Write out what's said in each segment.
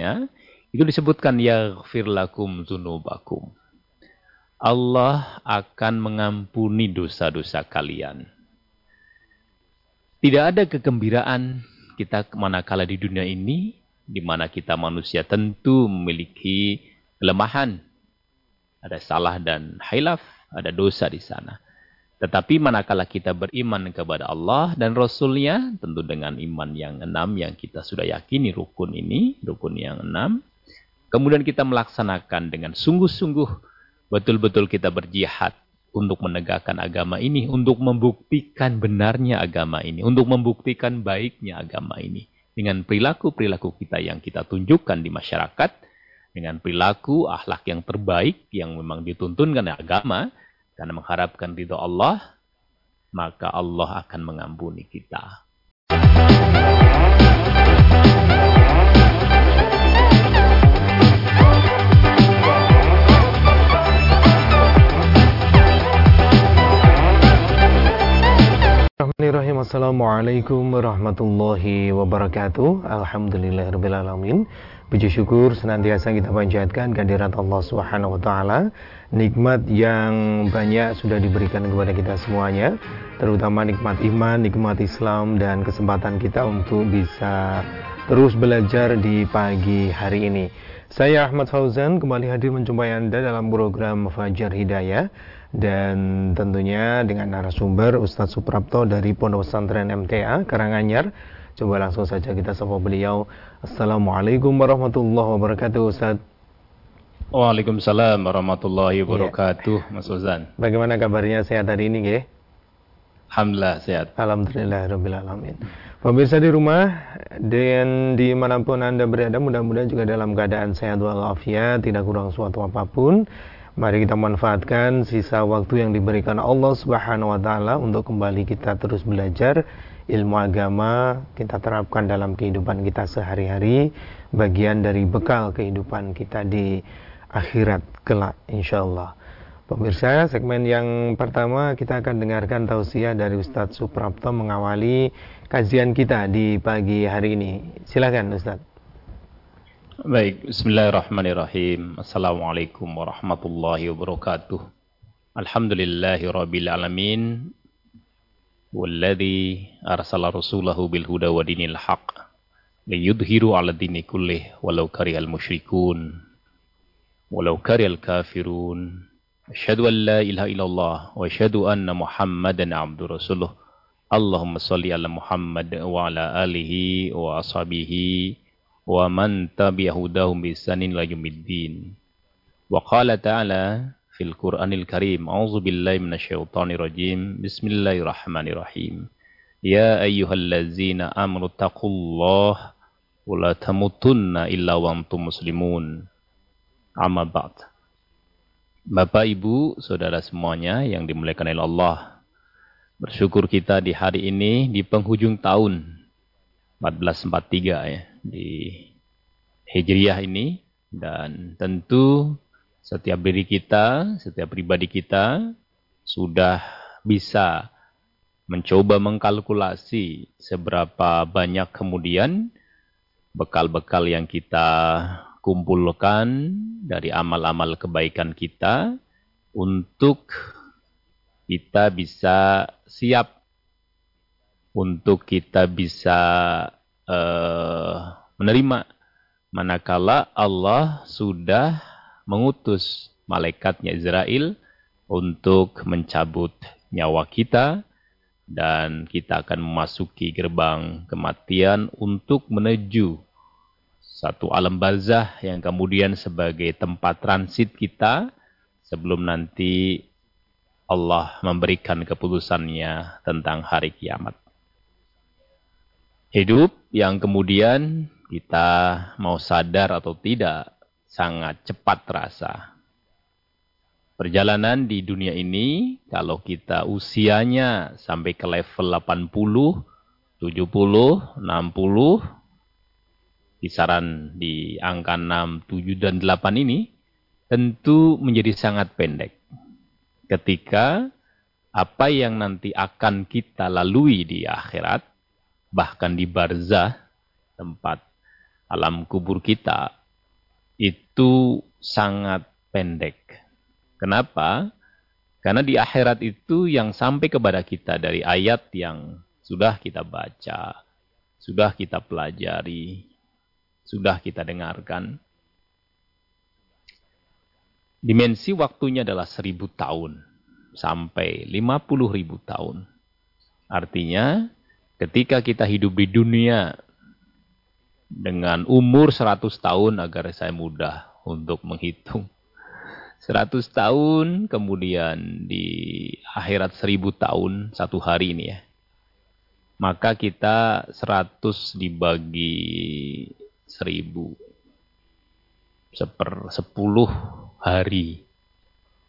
ya, itu disebutkan yaghfir lakum dzunubakum. Allah akan mengampuni dosa-dosa kalian. Tidak ada kegembiraan kita manakala di dunia ini, di mana kita manusia tentu memiliki kelemahan. Ada salah dan hilaf, ada dosa di sana. Tetapi manakala kita beriman kepada Allah dan Rasulnya, tentu dengan iman yang enam yang kita sudah yakini rukun ini, rukun yang enam. Kemudian kita melaksanakan dengan sungguh-sungguh, betul-betul kita berjihad untuk menegakkan agama ini, untuk membuktikan benarnya agama ini, untuk membuktikan baiknya agama ini. Dengan perilaku-perilaku kita yang kita tunjukkan di masyarakat, dengan perilaku akhlak yang terbaik yang memang dituntunkan agama, karena mengharapkan ridho Allah, maka Allah akan mengampuni kita. Assalamualaikum warahmatullahi wabarakatuh. Alhamdulillahirrahmanirrahim. Puji syukur senantiasa kita panjatkan kehadirat Allah Subhanahu wa taala, nikmat yang banyak sudah diberikan kepada kita semuanya, terutama nikmat iman, nikmat Islam dan kesempatan kita untuk bisa terus belajar di pagi hari ini. Saya Ahmad Fauzan kembali hadir menjumpai Anda dalam program Fajar Hidayah dan tentunya dengan narasumber Ustadz Suprapto dari Pondok Pesantren MTA Karanganyar Coba langsung saja kita sapa beliau. Assalamualaikum warahmatullahi wabarakatuh Ustaz. Waalaikumsalam warahmatullahi iya. wabarakatuh ya. Mas Uzan. Bagaimana kabarnya sehat hari ini nggih? Alhamdulillah sehat. Alhamdulillah rabbil alamin. Pemirsa di rumah dan di mana pun anda berada mudah-mudahan juga dalam keadaan sehat walafiat tidak kurang suatu apa pun. Mari kita manfaatkan sisa waktu yang diberikan Allah Subhanahu wa taala untuk kembali kita terus belajar ilmu agama kita terapkan dalam kehidupan kita sehari-hari bagian dari bekal kehidupan kita di akhirat kelak insya Allah. Pemirsa, segmen yang pertama kita akan dengarkan tausiah dari Ustadz Suprapto mengawali kajian kita di pagi hari ini. Silakan Ustadz. Baik, bismillahirrahmanirrahim. Assalamualaikum warahmatullahi wabarakatuh. Alhamdulillahi rabbil alamin. Walladhi arsala rasulahu bil huda wa dinil haq. Liyudhiru ala dini kullih walau karihal musyrikun. ولو كره الكافرون. أشهد أن لا إله إلا الله وأشهد أن محمدا عبد رسوله. اللهم صل على محمد وعلى آله وأصحابه ومن تبع هداهم بإحسان إلى يوم الدين. وقال تعالى في القرآن الكريم أعوذ بالله من الشيطان الرجيم. بسم الله الرحمن الرحيم. يا أيها الذين آمنوا اتقوا الله ولا تموتن إلا وأنتم مسلمون. amma ba'd. Bapak, Ibu, Saudara semuanya yang dimuliakan oleh Allah. Bersyukur kita di hari ini di penghujung tahun 1443 ya di Hijriah ini dan tentu setiap diri kita, setiap pribadi kita sudah bisa mencoba mengkalkulasi seberapa banyak kemudian bekal-bekal yang kita kumpulkan dari amal-amal kebaikan kita untuk kita bisa siap untuk kita bisa uh, menerima. Manakala Allah sudah mengutus malaikatnya Israel untuk mencabut nyawa kita dan kita akan memasuki gerbang kematian untuk menuju satu alam barzah yang kemudian sebagai tempat transit kita sebelum nanti Allah memberikan keputusannya tentang hari kiamat. Hidup yang kemudian kita mau sadar atau tidak sangat cepat terasa. Perjalanan di dunia ini, kalau kita usianya sampai ke level 80, 70, 60, kisaran di angka 6, 7, dan 8 ini, tentu menjadi sangat pendek. Ketika apa yang nanti akan kita lalui di akhirat, bahkan di barzah, tempat alam kubur kita itu sangat pendek. Kenapa? Karena di akhirat itu yang sampai kepada kita dari ayat yang sudah kita baca, sudah kita pelajari, sudah kita dengarkan. Dimensi waktunya adalah seribu tahun sampai lima puluh ribu tahun. Artinya ketika kita hidup di dunia dengan umur seratus tahun agar saya mudah untuk menghitung 100 tahun, kemudian di akhirat 1000 tahun satu hari ini ya. Maka kita 100 dibagi 1000 seper 10 hari.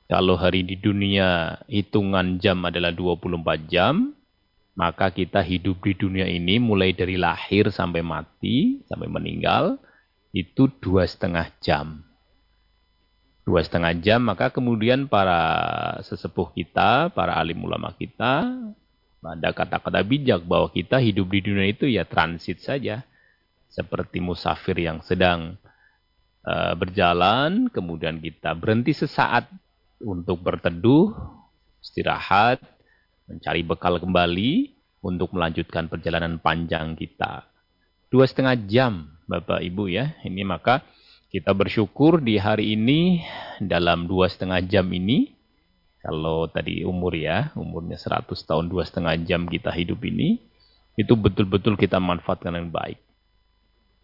Kalau hari di dunia hitungan jam adalah 24 jam, maka kita hidup di dunia ini mulai dari lahir sampai mati, sampai meninggal, itu dua setengah jam dua setengah jam, maka kemudian para sesepuh kita, para alim ulama kita, ada kata-kata bijak bahwa kita hidup di dunia itu ya transit saja. Seperti musafir yang sedang uh, berjalan, kemudian kita berhenti sesaat untuk berteduh, istirahat, mencari bekal kembali untuk melanjutkan perjalanan panjang kita. Dua setengah jam, Bapak Ibu ya. Ini maka kita bersyukur di hari ini dalam dua setengah jam ini. Kalau tadi umur ya, umurnya 100 tahun dua setengah jam kita hidup ini. Itu betul-betul kita manfaatkan yang baik.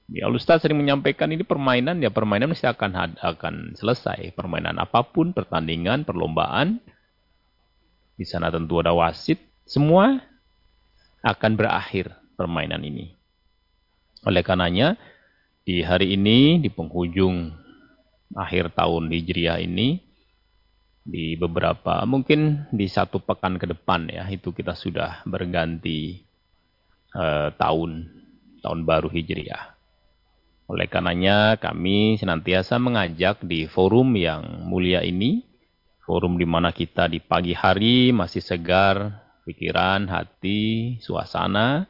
Ya, Ustaz sering menyampaikan ini permainan, ya permainan mesti akan akan selesai. Permainan apa pun, pertandingan, perlombaan. Di sana tentu ada wasit. Semua akan berakhir permainan ini. Oleh karenanya, di hari ini, di penghujung akhir tahun Hijriah ini, di beberapa, mungkin di satu pekan ke depan ya, itu kita sudah berganti uh, tahun, tahun baru Hijriah. Oleh karenanya kami senantiasa mengajak di forum yang mulia ini, forum di mana kita di pagi hari masih segar pikiran, hati, suasana,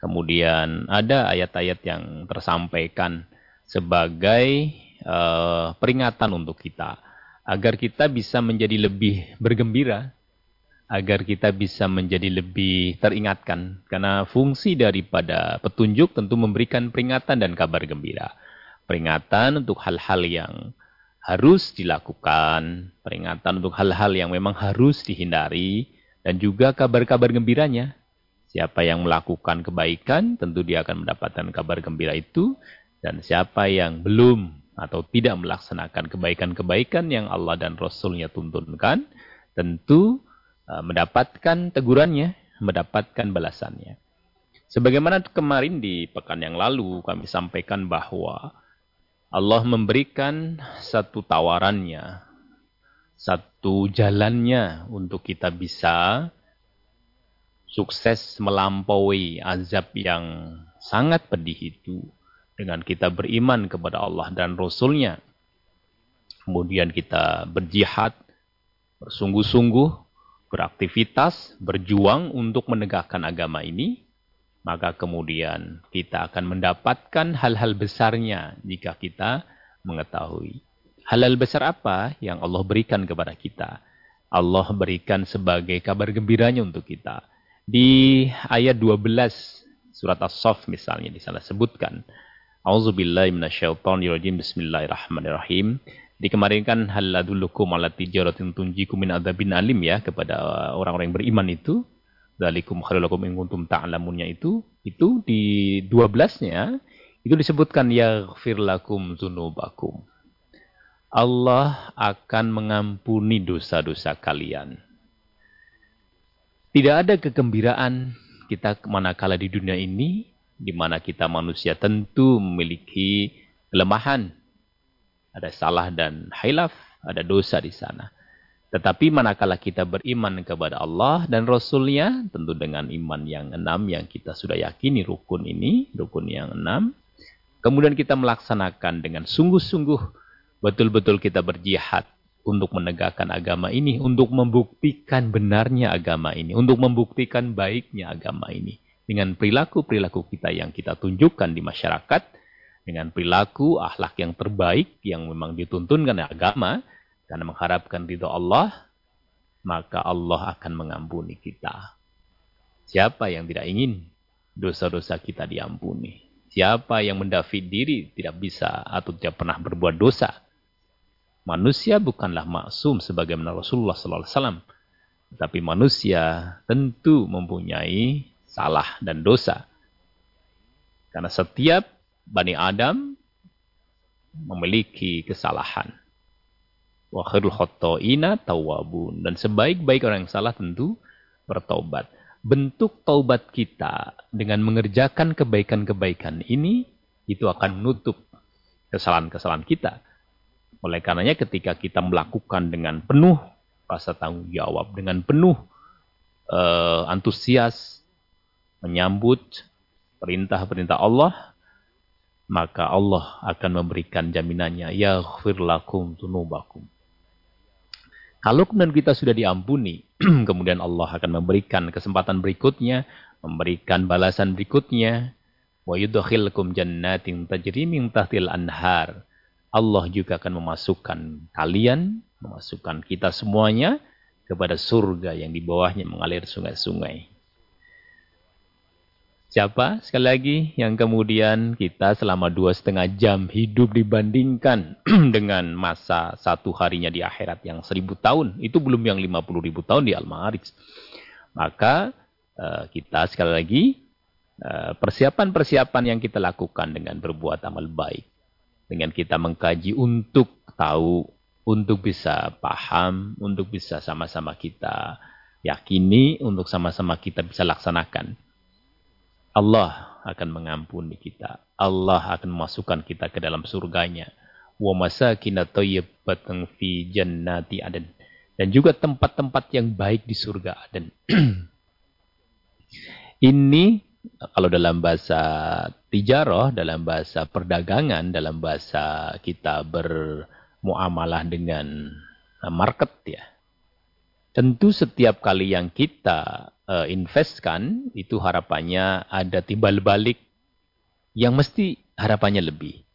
Kemudian ada ayat-ayat yang tersampaikan sebagai uh, peringatan untuk kita agar kita bisa menjadi lebih bergembira, agar kita bisa menjadi lebih teringatkan karena fungsi daripada petunjuk tentu memberikan peringatan dan kabar gembira. Peringatan untuk hal-hal yang harus dilakukan, peringatan untuk hal-hal yang memang harus dihindari dan juga kabar-kabar gembiranya Siapa yang melakukan kebaikan, tentu dia akan mendapatkan kabar gembira itu. Dan siapa yang belum atau tidak melaksanakan kebaikan-kebaikan yang Allah dan Rasulnya tuntunkan, tentu mendapatkan tegurannya, mendapatkan balasannya. Sebagaimana kemarin di pekan yang lalu kami sampaikan bahwa Allah memberikan satu tawarannya, satu jalannya untuk kita bisa sukses melampaui azab yang sangat pedih itu dengan kita beriman kepada Allah dan Rasulnya. Kemudian kita berjihad, bersungguh-sungguh, beraktivitas, berjuang untuk menegakkan agama ini. Maka kemudian kita akan mendapatkan hal-hal besarnya jika kita mengetahui. Hal-hal besar apa yang Allah berikan kepada kita? Allah berikan sebagai kabar gembiranya untuk kita di ayat 12 surat As-Saff misalnya di sana sebutkan Auzubillahi minasyaitonirrajim Bismillahirrahmanirrahim. Di kemarin kan haladulukum ala tijaratin tunjikum min adzabin alim ya kepada orang-orang yang beriman itu. Dzalikum khairulakum in kuntum ta'lamunnya itu itu di 12-nya itu disebutkan yaghfir lakum dzunubakum. Allah akan mengampuni dosa-dosa kalian. Tidak ada kegembiraan kita manakala di dunia ini, di mana kita manusia tentu memiliki kelemahan. Ada salah dan hilaf, ada dosa di sana. Tetapi manakala kita beriman kepada Allah dan Rasulnya, tentu dengan iman yang enam yang kita sudah yakini rukun ini, rukun yang enam. Kemudian kita melaksanakan dengan sungguh-sungguh, betul-betul kita berjihad untuk menegakkan agama ini, untuk membuktikan benarnya agama ini, untuk membuktikan baiknya agama ini. Dengan perilaku-perilaku kita yang kita tunjukkan di masyarakat, dengan perilaku, akhlak yang terbaik yang memang dituntunkan agama, karena mengharapkan ridho Allah, maka Allah akan mengampuni kita. Siapa yang tidak ingin dosa-dosa kita diampuni? Siapa yang mendafid diri tidak bisa atau tidak pernah berbuat dosa? Manusia bukanlah maksum sebagaimana Rasulullah SAW. Tapi manusia tentu mempunyai salah dan dosa. Karena setiap Bani Adam memiliki kesalahan. Wa khairul khotoina tawabun. Dan sebaik-baik orang yang salah tentu bertobat. Bentuk taubat kita dengan mengerjakan kebaikan-kebaikan ini, itu akan menutup kesalahan-kesalahan kita. Oleh karenanya ketika kita melakukan dengan penuh rasa tanggung jawab, dengan penuh uh, antusias, menyambut perintah-perintah Allah, maka Allah akan memberikan jaminannya, yaghfir lakum tunubakum. Kalau kemudian kita sudah diampuni, kemudian Allah akan memberikan kesempatan berikutnya, memberikan balasan berikutnya. Wa yudkhilkum jannatin tajri min tahtil anhar. Allah juga akan memasukkan kalian, memasukkan kita semuanya kepada surga yang di bawahnya mengalir sungai-sungai. Siapa sekali lagi yang kemudian kita selama dua setengah jam hidup dibandingkan dengan masa satu harinya di akhirat yang seribu tahun. Itu belum yang lima puluh ribu tahun di Al-Ma'arij. Maka uh, kita sekali lagi eh, persiapan-persiapan yang kita lakukan dengan berbuat amal baik. Dengan kita mengkaji untuk tahu, untuk bisa paham, untuk bisa sama-sama kita yakini, untuk sama-sama kita bisa laksanakan Allah akan mengampuni kita. Allah akan memasukkan kita ke dalam surganya. Wa masakina thayyibatan fi jannati adan. Dan juga tempat-tempat yang baik di surga Aden. Ini kalau dalam bahasa tijarah, dalam bahasa perdagangan, dalam bahasa kita bermuamalah dengan market ya. Tentu setiap kali yang kita uh, investkan, itu harapannya ada timbal balik yang mesti harapannya lebih.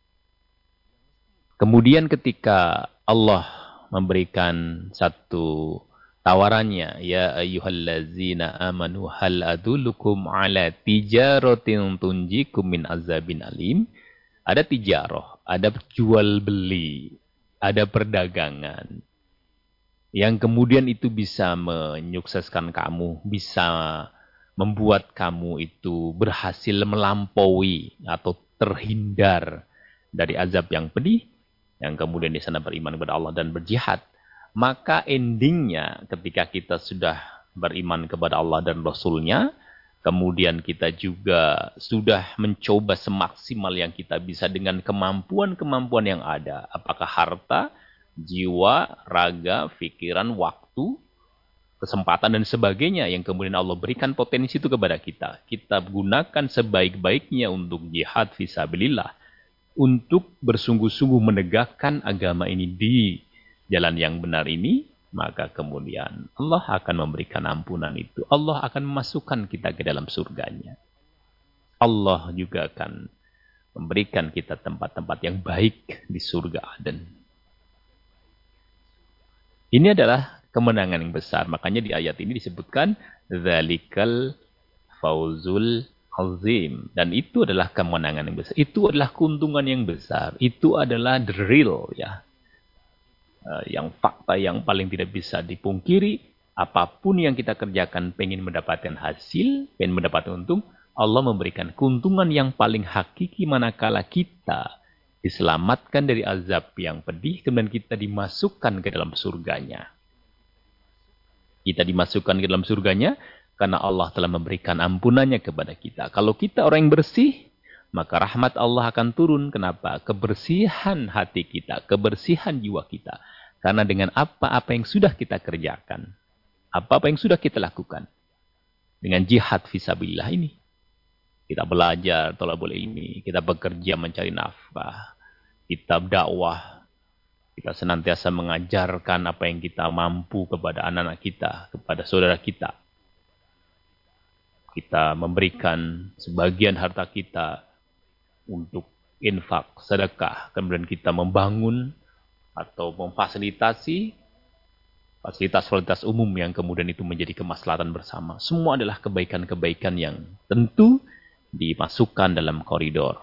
Kemudian ketika Allah memberikan satu tawarannya, ya ayyuhallazina amanu hal adulukum ala tijaratin tunjikum min azabin alim. Ada tijarah, ada jual beli, ada perdagangan yang kemudian itu bisa menyukseskan kamu, bisa membuat kamu itu berhasil melampaui atau terhindar dari azab yang pedih, yang kemudian di sana beriman kepada Allah dan berjihad. Maka endingnya ketika kita sudah beriman kepada Allah dan Rasulnya, kemudian kita juga sudah mencoba semaksimal yang kita bisa dengan kemampuan-kemampuan yang ada. Apakah harta, jiwa, raga, pikiran, waktu, kesempatan dan sebagainya yang kemudian Allah berikan potensi itu kepada kita. Kita gunakan sebaik-baiknya untuk jihad visabilillah. Untuk bersungguh-sungguh menegakkan agama ini di jalan yang benar ini, maka kemudian Allah akan memberikan ampunan itu. Allah akan memasukkan kita ke dalam surganya. Allah juga akan memberikan kita tempat-tempat yang baik di surga Aden. Ini adalah kemenangan yang besar. Makanya di ayat ini disebutkan zalikal fauzul azim dan itu adalah kemenangan yang besar. Itu adalah keuntungan yang besar. Itu adalah the real ya. Eh, yang fakta yang paling tidak bisa dipungkiri, apa pun yang kita kerjakan pengen mendapatkan hasil, pengen mendapatkan untung, Allah memberikan keuntungan yang paling hakiki manakala kita diselamatkan dari azab yang pedih, kemudian kita dimasukkan ke dalam surganya. Kita dimasukkan ke dalam surganya karena Allah telah memberikan ampunannya kepada kita. Kalau kita orang yang bersih, maka rahmat Allah akan turun. Kenapa? Kebersihan hati kita, kebersihan jiwa kita. Karena dengan apa-apa yang sudah kita kerjakan, apa-apa yang sudah kita lakukan, dengan jihad visabilillah ini, kita belajar, tolak boleh ini, kita bekerja mencari nafkah, kitab dakwah. Kita senantiasa mengajarkan apa yang kita mampu kepada anak-anak kita, kepada saudara kita. Kita memberikan sebagian harta kita untuk infak, sedekah, kemudian kita membangun atau memfasilitasi fasilitas-fasilitas umum yang kemudian itu menjadi kemaslahatan bersama. Semua adalah kebaikan-kebaikan yang tentu dimasukkan dalam koridor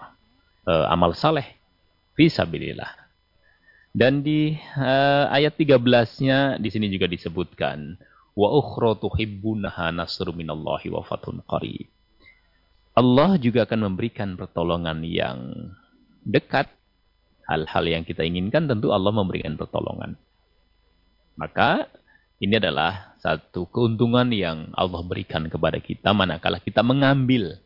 uh, amal saleh fisabilillah. Dan di uh, ayat 13-nya di sini juga disebutkan wa minallahi wa fathun qarib. Allah juga akan memberikan pertolongan yang dekat. Hal-hal yang kita inginkan tentu Allah memberikan pertolongan. Maka ini adalah satu keuntungan yang Allah berikan kepada kita manakala kita mengambil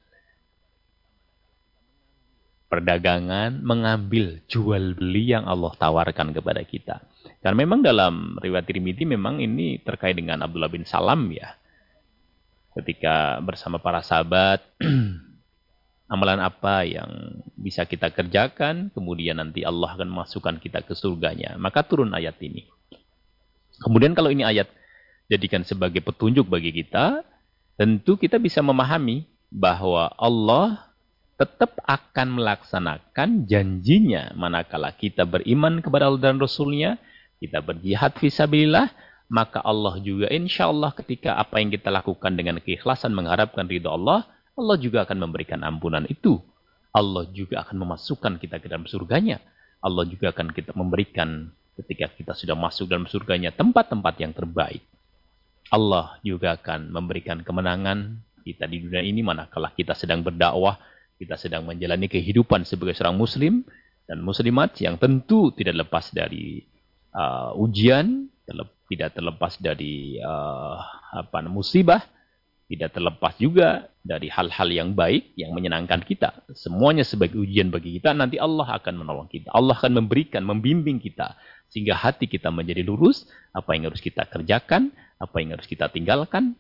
perdagangan, mengambil jual beli yang Allah tawarkan kepada kita. Karena memang dalam riwayat Tirmidzi memang ini terkait dengan Abdullah bin Salam ya. Ketika bersama para sahabat amalan apa yang bisa kita kerjakan kemudian nanti Allah akan masukkan kita ke surganya. Maka turun ayat ini. Kemudian kalau ini ayat jadikan sebagai petunjuk bagi kita tentu kita bisa memahami bahwa Allah tetap akan melaksanakan janjinya manakala kita beriman kepada Allah dan Rasulnya kita berjihad visabilillah maka Allah juga insya Allah ketika apa yang kita lakukan dengan keikhlasan mengharapkan ridho Allah, Allah juga akan memberikan ampunan itu. Allah juga akan memasukkan kita ke dalam surganya. Allah juga akan kita memberikan ketika kita sudah masuk dalam surganya tempat-tempat yang terbaik. Allah juga akan memberikan kemenangan kita di dunia ini manakala kita sedang berdakwah, kita sedang menjalani kehidupan sebagai seorang muslim dan muslimat yang tentu tidak lepas dari uh, ujian, tidak terlepas dari uh, apa musibah, tidak terlepas juga dari hal-hal yang baik yang menyenangkan kita. Semuanya sebagai ujian bagi kita, nanti Allah akan menolong kita. Allah akan memberikan, membimbing kita sehingga hati kita menjadi lurus, apa yang harus kita kerjakan, apa yang harus kita tinggalkan.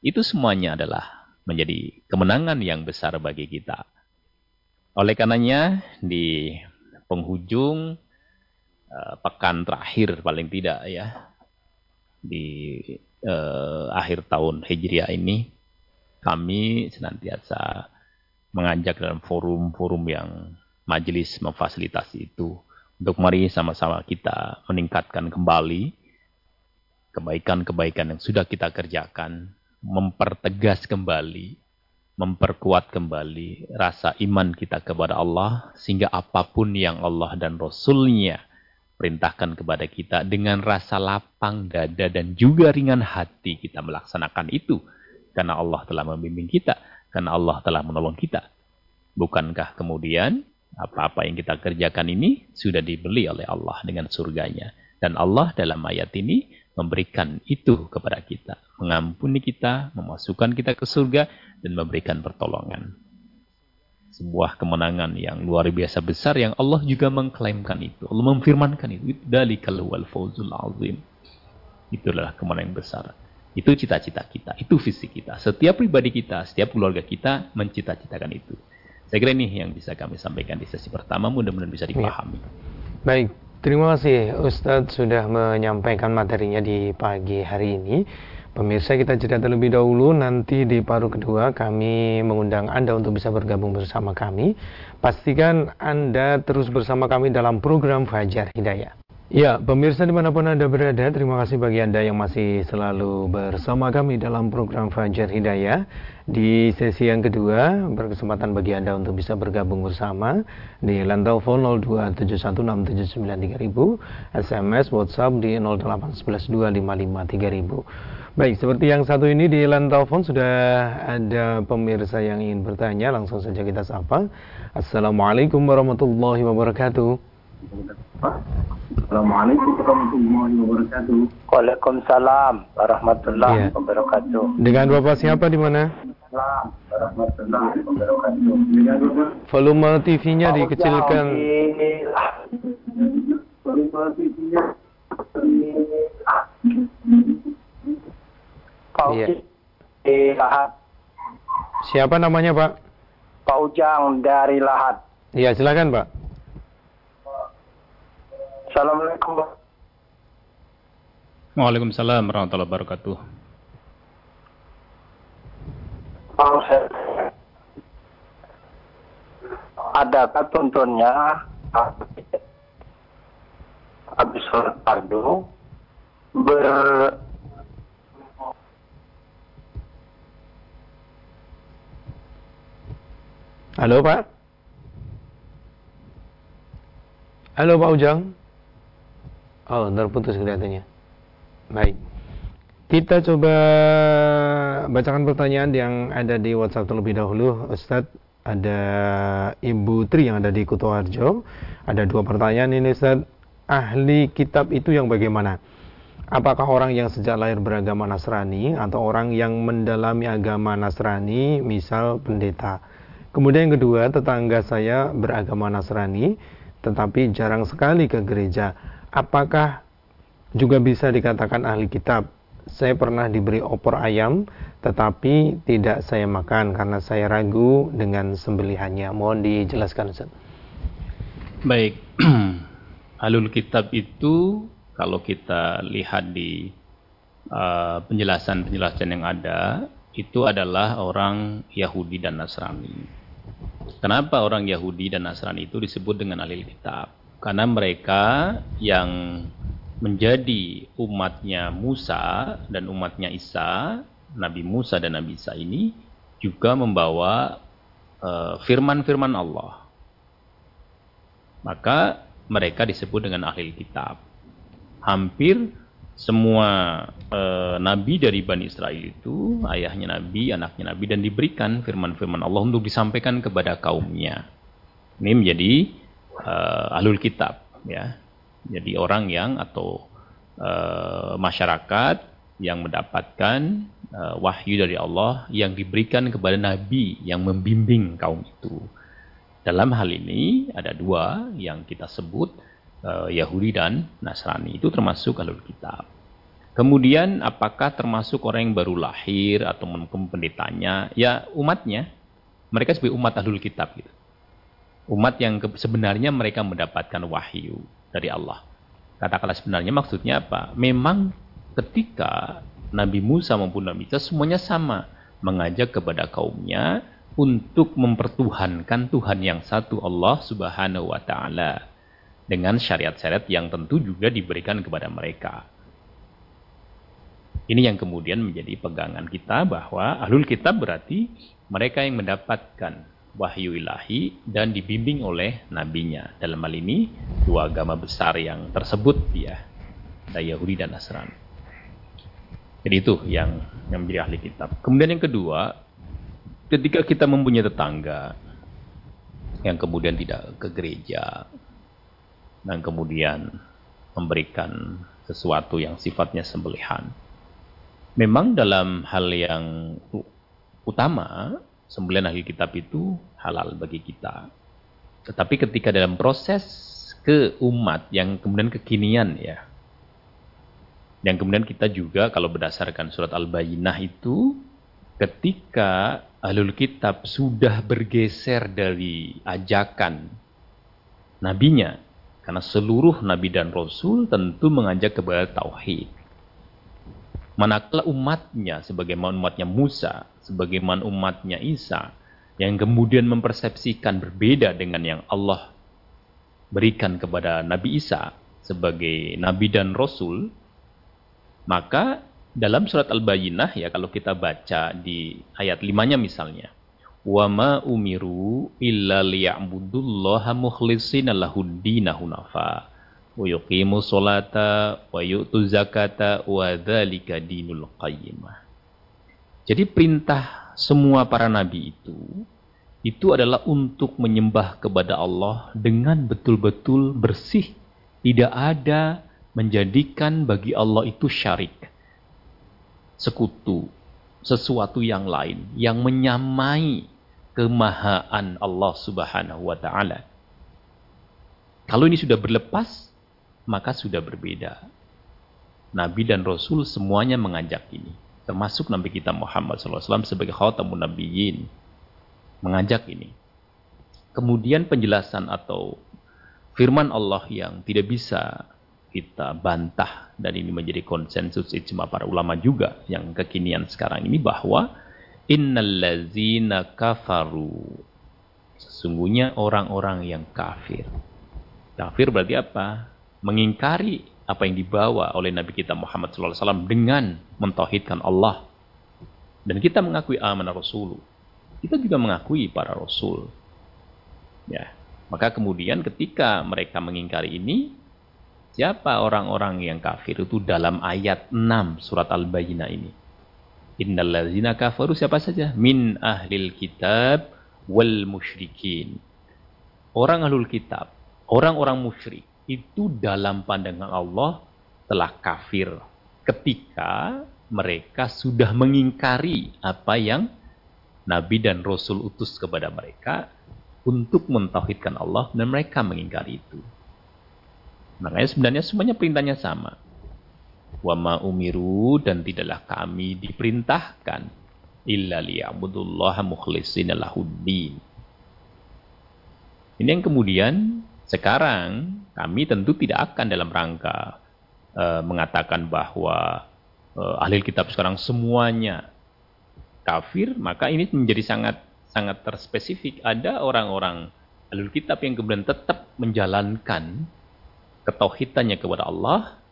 Itu semuanya adalah menjadi kemenangan yang besar bagi kita. Oleh karenanya di penghujung uh, pekan terakhir paling tidak ya di uh, akhir tahun Hijriah ini kami senantiasa mengajak dalam forum-forum yang majelis memfasilitasi itu untuk mari sama-sama kita meningkatkan kembali kebaikan-kebaikan yang sudah kita kerjakan, mempertegas kembali, memperkuat kembali rasa iman kita kepada Allah sehingga apa pun yang Allah dan Rasulnya perintahkan kepada kita dengan rasa lapang dada dan juga ringan hati kita melaksanakan itu. Karena Allah telah membimbing kita, karena Allah telah menolong kita. Bukankah kemudian apa-apa yang kita kerjakan ini sudah dibeli oleh Allah dengan surganya. Dan Allah dalam ayat ini memberikan itu kepada kita. Mengampuni kita, memasukkan kita ke surga, dan memberikan pertolongan sebuah kemenangan yang luar biasa besar yang Allah juga mengklaimkan itu. Allah memfirmankan itu. Dalikal wal fawzul azim. Itulah kemenangan besar. Itu cita-cita kita, itu visi kita. Setiap pribadi kita, setiap keluarga kita mencita-citakan itu. Saya kira ini yang bisa kami sampaikan di sesi pertama, mudah-mudahan bisa dipahami. Baik, terima kasih Ustadz sudah menyampaikan materinya di pagi hari ini. Pemirsa kita jeda terlebih dahulu nanti di paruh kedua kami mengundang Anda untuk bisa bergabung bersama kami. Pastikan Anda terus bersama kami dalam program Fajar Hidayah. Ya, pemirsa di mana pun Anda berada, terima kasih bagi Anda yang masih selalu bersama kami dalam program Fajar Hidayah. Di sesi yang kedua, berkesempatan bagi Anda untuk bisa bergabung bersama di line telepon 02716793000, SMS, WhatsApp di 08112553000. Baik, seperti yang satu ini di line telepon sudah ada pemirsa yang ingin bertanya, langsung saja kita sapa. Assalamualaikum warahmatullahi wabarakatuh. Assalamualaikum warahmatullahi wabarakatuh. Waalaikumsalam warahmatullahi ya. wabarakatuh. Dengan Bapak siapa di mana? warahmatullahi wabarakatuh. Volume TV-nya dikecilkan. Volume TV-nya Pak iya. di Lahat. Siapa namanya Pak? Pak Ujang dari Lahat. Iya silakan Pak. Assalamualaikum. Waalaikumsalam warahmatullahi wabarakatuh. Ada masyarakat tuntunnya habis sholat fardu ber Halo Pak. Halo Pak Ujang. Oh, terputus kelihatannya. Baik. Kita coba bacakan pertanyaan yang ada di WhatsApp terlebih dahulu, Ustadz. Ada Ibu Tri yang ada di Kutoarjo. Ada dua pertanyaan ini, Ustadz. Ahli kitab itu yang bagaimana? Apakah orang yang sejak lahir beragama Nasrani atau orang yang mendalami agama Nasrani, misal pendeta? Kemudian yang kedua, tetangga saya beragama Nasrani, tetapi jarang sekali ke gereja. Apakah juga bisa dikatakan ahli kitab? Saya pernah diberi opor ayam, tetapi tidak saya makan karena saya ragu dengan sembelihannya. Mohon dijelaskan, Ustaz. Baik, alul kitab itu kalau kita lihat di uh, penjelasan-penjelasan uh, yang ada, itu adalah orang Yahudi dan Nasrani. Kenapa orang Yahudi dan Nasrani itu disebut dengan ahli kitab? Karena mereka yang menjadi umatnya Musa dan umatnya Isa, Nabi Musa dan Nabi Isa ini juga membawa eh, firman-firman uh, Allah. Maka mereka disebut dengan ahli kitab. Hampir semua e, nabi dari Bani Israel itu ayahnya nabi, anaknya nabi dan diberikan firman-firman Allah untuk disampaikan kepada kaumnya. Ini menjadi e, ahlul kitab ya. Jadi orang yang atau e, masyarakat yang mendapatkan e, wahyu dari Allah yang diberikan kepada nabi yang membimbing kaum itu. Dalam hal ini ada dua yang kita sebut uh, Yahudi dan Nasrani itu termasuk alur kitab. Kemudian apakah termasuk orang yang baru lahir atau mungkin pendetanya? Ya umatnya. Mereka sebagai umat ahlul kitab gitu. Umat yang sebenarnya mereka mendapatkan wahyu dari Allah. Katakanlah sebenarnya maksudnya apa? Memang ketika Nabi Musa maupun Nabi Isa semuanya sama. Mengajak kepada kaumnya untuk mempertuhankan Tuhan yang satu Allah subhanahu wa ta'ala dengan syariat-syariat yang tentu juga diberikan kepada mereka. Ini yang kemudian menjadi pegangan kita bahwa ahlul kitab berarti mereka yang mendapatkan wahyu ilahi dan dibimbing oleh nabinya. Dalam hal ini dua agama besar yang tersebut ya, ada Yahudi dan Nasrani. Jadi itu yang yang menjadi ahli kitab. Kemudian yang kedua, ketika kita mempunyai tetangga yang kemudian tidak ke gereja, dan kemudian memberikan sesuatu yang sifatnya sembelihan. Memang dalam hal yang utama, sembelihan ahli kitab itu halal bagi kita. Tetapi ketika dalam proses ke umat yang kemudian kekinian ya, yang kemudian kita juga kalau berdasarkan surat Al-Bayyinah itu, ketika ahlul kitab sudah bergeser dari ajakan nabinya, karena seluruh nabi dan rasul tentu mengajak kepada tauhid. Manakala umatnya sebagaimana umatnya Musa, sebagaimana umatnya Isa yang kemudian mempersepsikan berbeda dengan yang Allah berikan kepada Nabi Isa sebagai nabi dan rasul, maka dalam surat Al-Bayyinah ya kalau kita baca di ayat limanya misalnya, wa ma umiru illa liya'budullaha mukhlishina lahuddina hunafa wa yuqimu sholata wa yu'tu zakata wa dinul qayyimah. Jadi perintah semua para nabi itu itu adalah untuk menyembah kepada Allah dengan betul-betul bersih, tidak ada menjadikan bagi Allah itu syarik, sekutu, sesuatu yang lain yang menyamai kemahaan Allah Subhanahu wa taala. Kalau ini sudah berlepas, maka sudah berbeda. Nabi dan Rasul semuanya mengajak ini. Termasuk Nabi kita Muhammad SAW sebagai khatamun nabiyyin. Mengajak ini. Kemudian penjelasan atau firman Allah yang tidak bisa kita bantah dan ini menjadi konsensus ijma para ulama juga yang kekinian sekarang ini bahwa innallazina kafaru Sesungguhnya orang-orang yang kafir. Kafir berarti apa? Mengingkari apa yang dibawa oleh Nabi kita Muhammad SAW dengan mentauhidkan Allah. Dan kita mengakui amanah Rasul. Kita juga mengakui para Rasul. Ya, maka kemudian ketika mereka mengingkari ini, siapa orang-orang yang kafir itu dalam ayat 6 surat Al-Bayyinah ini? Innallazina kafaru siapa saja? Min ahlil kitab wal musyrikin. Orang ahlul kitab orang-orang musyrik itu dalam pandangan Allah telah kafir ketika mereka sudah mengingkari apa yang Nabi dan Rasul utus kepada mereka untuk mentauhidkan Allah dan mereka mengingkari itu. Makanya sebenarnya semuanya perintahnya sama. Wa ma umiru dan tidaklah kami diperintahkan illa liya'budullaha mukhlishina lahuddin. Ini yang kemudian sekarang kami tentu tidak akan dalam rangka uh, mengatakan bahwa uh, ahli kitab sekarang semuanya kafir, maka ini menjadi sangat sangat terspesifik. Ada orang-orang ahli kitab yang kemudian tetap menjalankan ketauhidannya kepada Allah,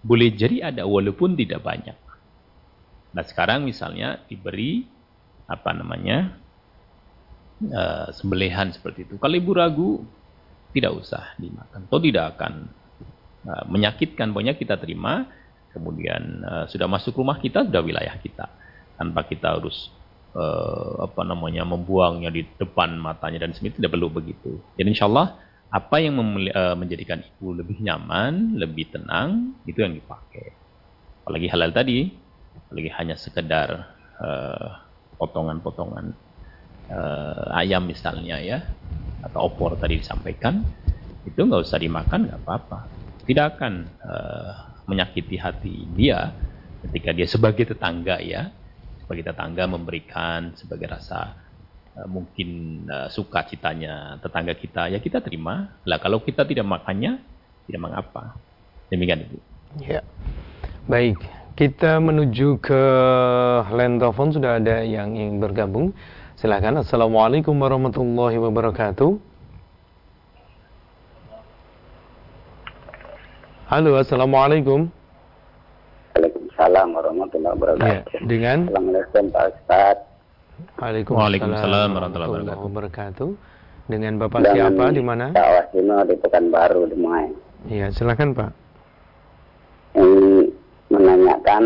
boleh jadi ada walaupun tidak banyak. Nah sekarang misalnya diberi apa namanya uh, sembelihan seperti itu. Kalau ibu ragu, tidak usah dimakan. Atau tidak akan uh, menyakitkan. Banyak kita terima, kemudian uh, sudah masuk rumah kita, sudah wilayah kita. Tanpa kita harus uh, apa namanya membuangnya di depan matanya dan semit tidak perlu begitu. Jadi insya Allah apa yang uh, menjadikan ibu lebih nyaman, lebih tenang, itu yang dipakai. Apalagi halal tadi, apalagi hanya sekedar potongan-potongan uh, uh, ayam misalnya ya, atau opor tadi disampaikan, itu nggak usah dimakan nggak apa-apa. Tidak akan uh, menyakiti hati dia ketika dia sebagai tetangga ya, sebagai tetangga memberikan sebagai rasa uh, mungkin uh, suka citanya tetangga kita ya kita terima. Lah kalau kita tidak makannya tidak mengapa. Demikian itu. Ya. Baik, kita menuju ke line telepon sudah ada yang ingin bergabung. Silahkan. Assalamualaikum warahmatullahi wabarakatuh. Halo, Assalamualaikum. Waalaikumsalam warahmatullahi wabarakatuh. Ya, dengan? Assalamualaikum Pak Ustaz. Waalaikumsalam warahmatullahi wabarakatuh. Dengan Bapak dengan siapa di mana? Pak Wasino di Pekanbaru di Mai. Iya, silakan Pak. Ini menanyakan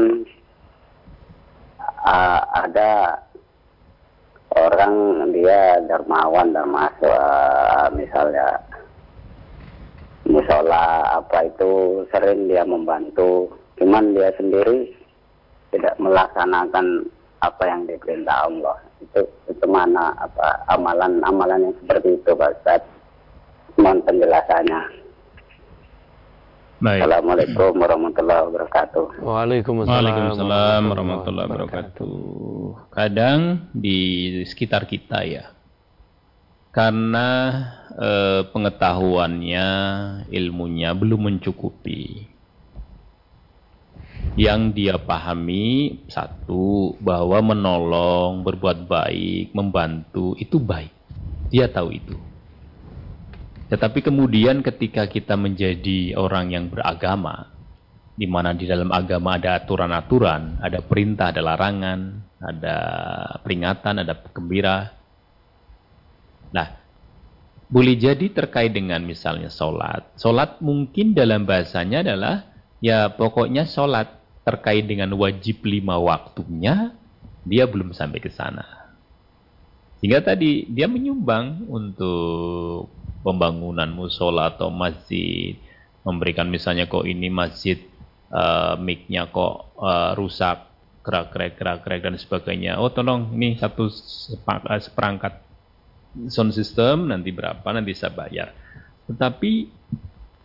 uh, ada orang dia dermawan dan masuk uh, misalnya musola apa itu sering dia membantu. Cuman dia sendiri tidak melaksanakan apa yang diperintah Allah. Itu itu mana apa amalan amalan yang seperti itu Pak Ustaz mohon penjelasannya Baik. Assalamualaikum warahmatullahi wabarakatuh. Waalaikumsalam, Waalaikumsalam warahmatullahi wabarakatuh. Kadang di sekitar kita ya, karena eh, pengetahuannya, ilmunya belum mencukupi. Yang dia pahami satu bahwa menolong, berbuat baik, membantu itu baik. Dia tahu itu. Tetapi kemudian ketika kita menjadi orang yang beragama, di mana di dalam agama ada aturan-aturan, ada perintah, ada larangan, ada peringatan, ada gembira. Nah, boleh jadi terkait dengan misalnya sholat. Sholat mungkin dalam bahasanya adalah ya pokoknya sholat terkait dengan wajib lima waktunya, dia belum sampai ke sana. Sehingga tadi dia menyumbang untuk pembangunan musola atau masjid, memberikan misalnya kok ini masjid uh, mic-nya kok uh, rusak, gerak-gerak, gerak-gerak dan sebagainya. Oh tolong ini satu eh, seperangkat sound system nanti berapa nanti saya bayar. Tetapi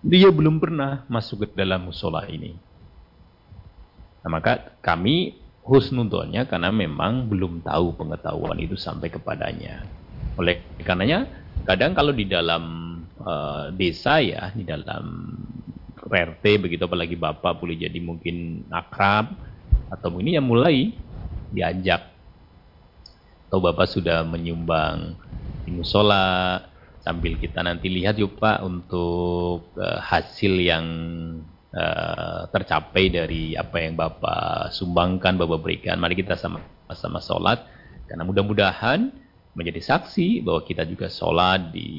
dia belum pernah masuk ke dalam musola ini. Nah, maka kami husnudonnya karena memang belum tahu pengetahuan itu sampai kepadanya. Oleh karenanya kadang kalau di dalam uh, desa ya, di dalam RT begitu apalagi bapak boleh jadi mungkin akrab atau ini yang mulai diajak atau bapak sudah menyumbang musola sambil kita nanti lihat yuk Pak untuk uh, hasil yang uh, tercapai dari apa yang Bapak sumbangkan, Bapak berikan. Mari kita sama-sama sholat karena mudah-mudahan menjadi saksi bahwa kita juga sholat di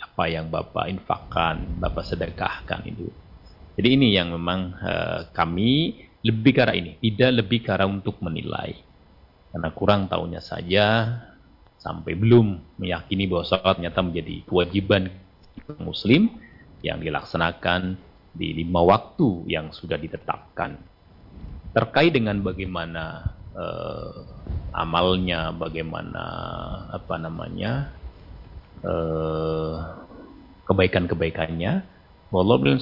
apa yang Bapak infakkan, Bapak sedekahkan itu. Jadi ini yang memang uh, kami lebih ke arah ini, tidak lebih ke arah untuk menilai. Karena kurang tahunya saja, sampai belum meyakini bahwa sholat ternyata menjadi kewajiban muslim yang dilaksanakan di lima waktu yang sudah ditetapkan. Terkait dengan bagaimana uh, amalnya, bagaimana apa namanya uh, kebaikan-kebaikannya, Allah belum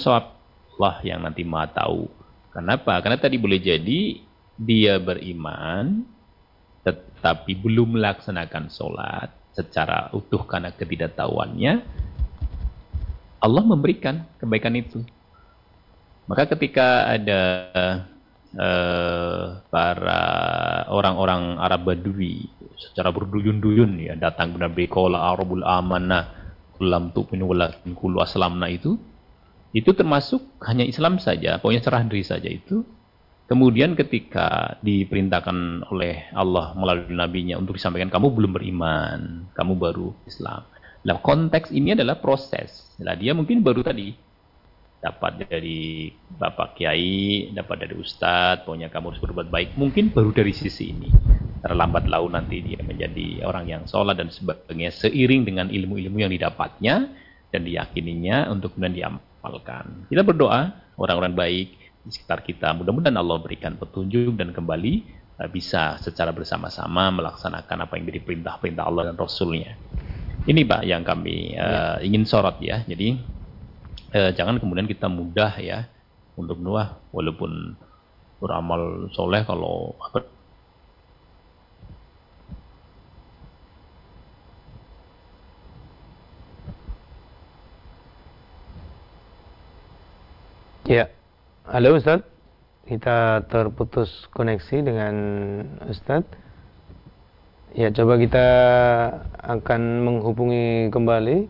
lah yang nanti maha tahu. Kenapa? Karena tadi boleh jadi dia beriman, tetapi belum melaksanakan sholat secara utuh karena ketidaktahuannya, Allah memberikan kebaikan itu. Maka ketika ada uh, para orang-orang Arab Badui secara berduyun-duyun ya datang ke Nabi Qala Arabul Amanah kulam tu'minu walakin kulu aslamna itu itu termasuk hanya Islam saja, pokoknya cerah diri saja itu Kemudian ketika diperintahkan oleh Allah melalui nabinya untuk disampaikan kamu belum beriman, kamu baru Islam. Nah, konteks ini adalah proses. Nah, dia mungkin baru tadi dapat dari bapak kiai, dapat dari ustadz, pokoknya kamu harus berbuat baik. Mungkin baru dari sisi ini. Terlambat laun nanti dia menjadi orang yang sholat dan sebagainya seiring dengan ilmu-ilmu yang didapatnya dan diyakininya untuk kemudian diamalkan. Kita berdoa orang-orang baik di sekitar kita. Mudah-mudahan Allah berikan petunjuk dan kembali uh, bisa secara bersama-sama melaksanakan apa yang menjadi perintah-perintah Allah dan Rasulnya. Ini Pak yang kami uh, ingin sorot ya. Jadi uh, jangan kemudian kita mudah ya untuk nuah walaupun beramal soleh kalau apa. Ya, Halo Ustaz, kita terputus koneksi dengan Ustaz. Ya, coba kita akan menghubungi kembali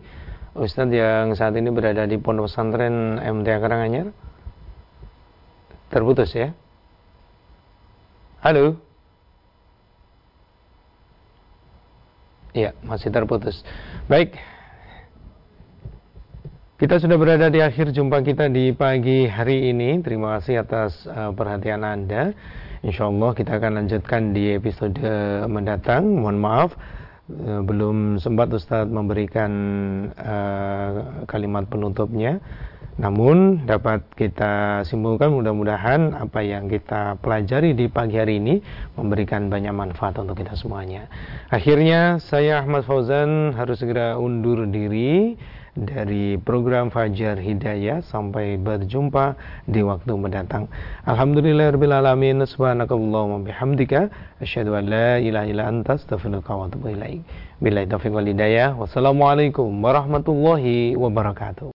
Ustaz yang saat ini berada di Pondok Pesantren MTA Karanganyar. Terputus ya. Halo. Ya, masih terputus. Baik, kita sudah berada di akhir jumpa kita di pagi hari ini. Terima kasih atas uh, perhatian Anda. Insya Allah kita akan lanjutkan di episode mendatang. Mohon maaf belum sempat Ustadz memberikan uh, kalimat penutupnya. Namun dapat kita simpulkan mudah-mudahan apa yang kita pelajari di pagi hari ini memberikan banyak manfaat untuk kita semuanya. Akhirnya saya Ahmad Fauzan harus segera undur diri dari program Fajar Hidayah sampai berjumpa di waktu mendatang. Alhamdulillahirabbil subhanakallahumma bihamdika asyhadu an la ilaha illa anta astaghfiruka wa atubu ilaik. Billahi taufiq wal hidayah. Wassalamualaikum warahmatullahi wabarakatuh.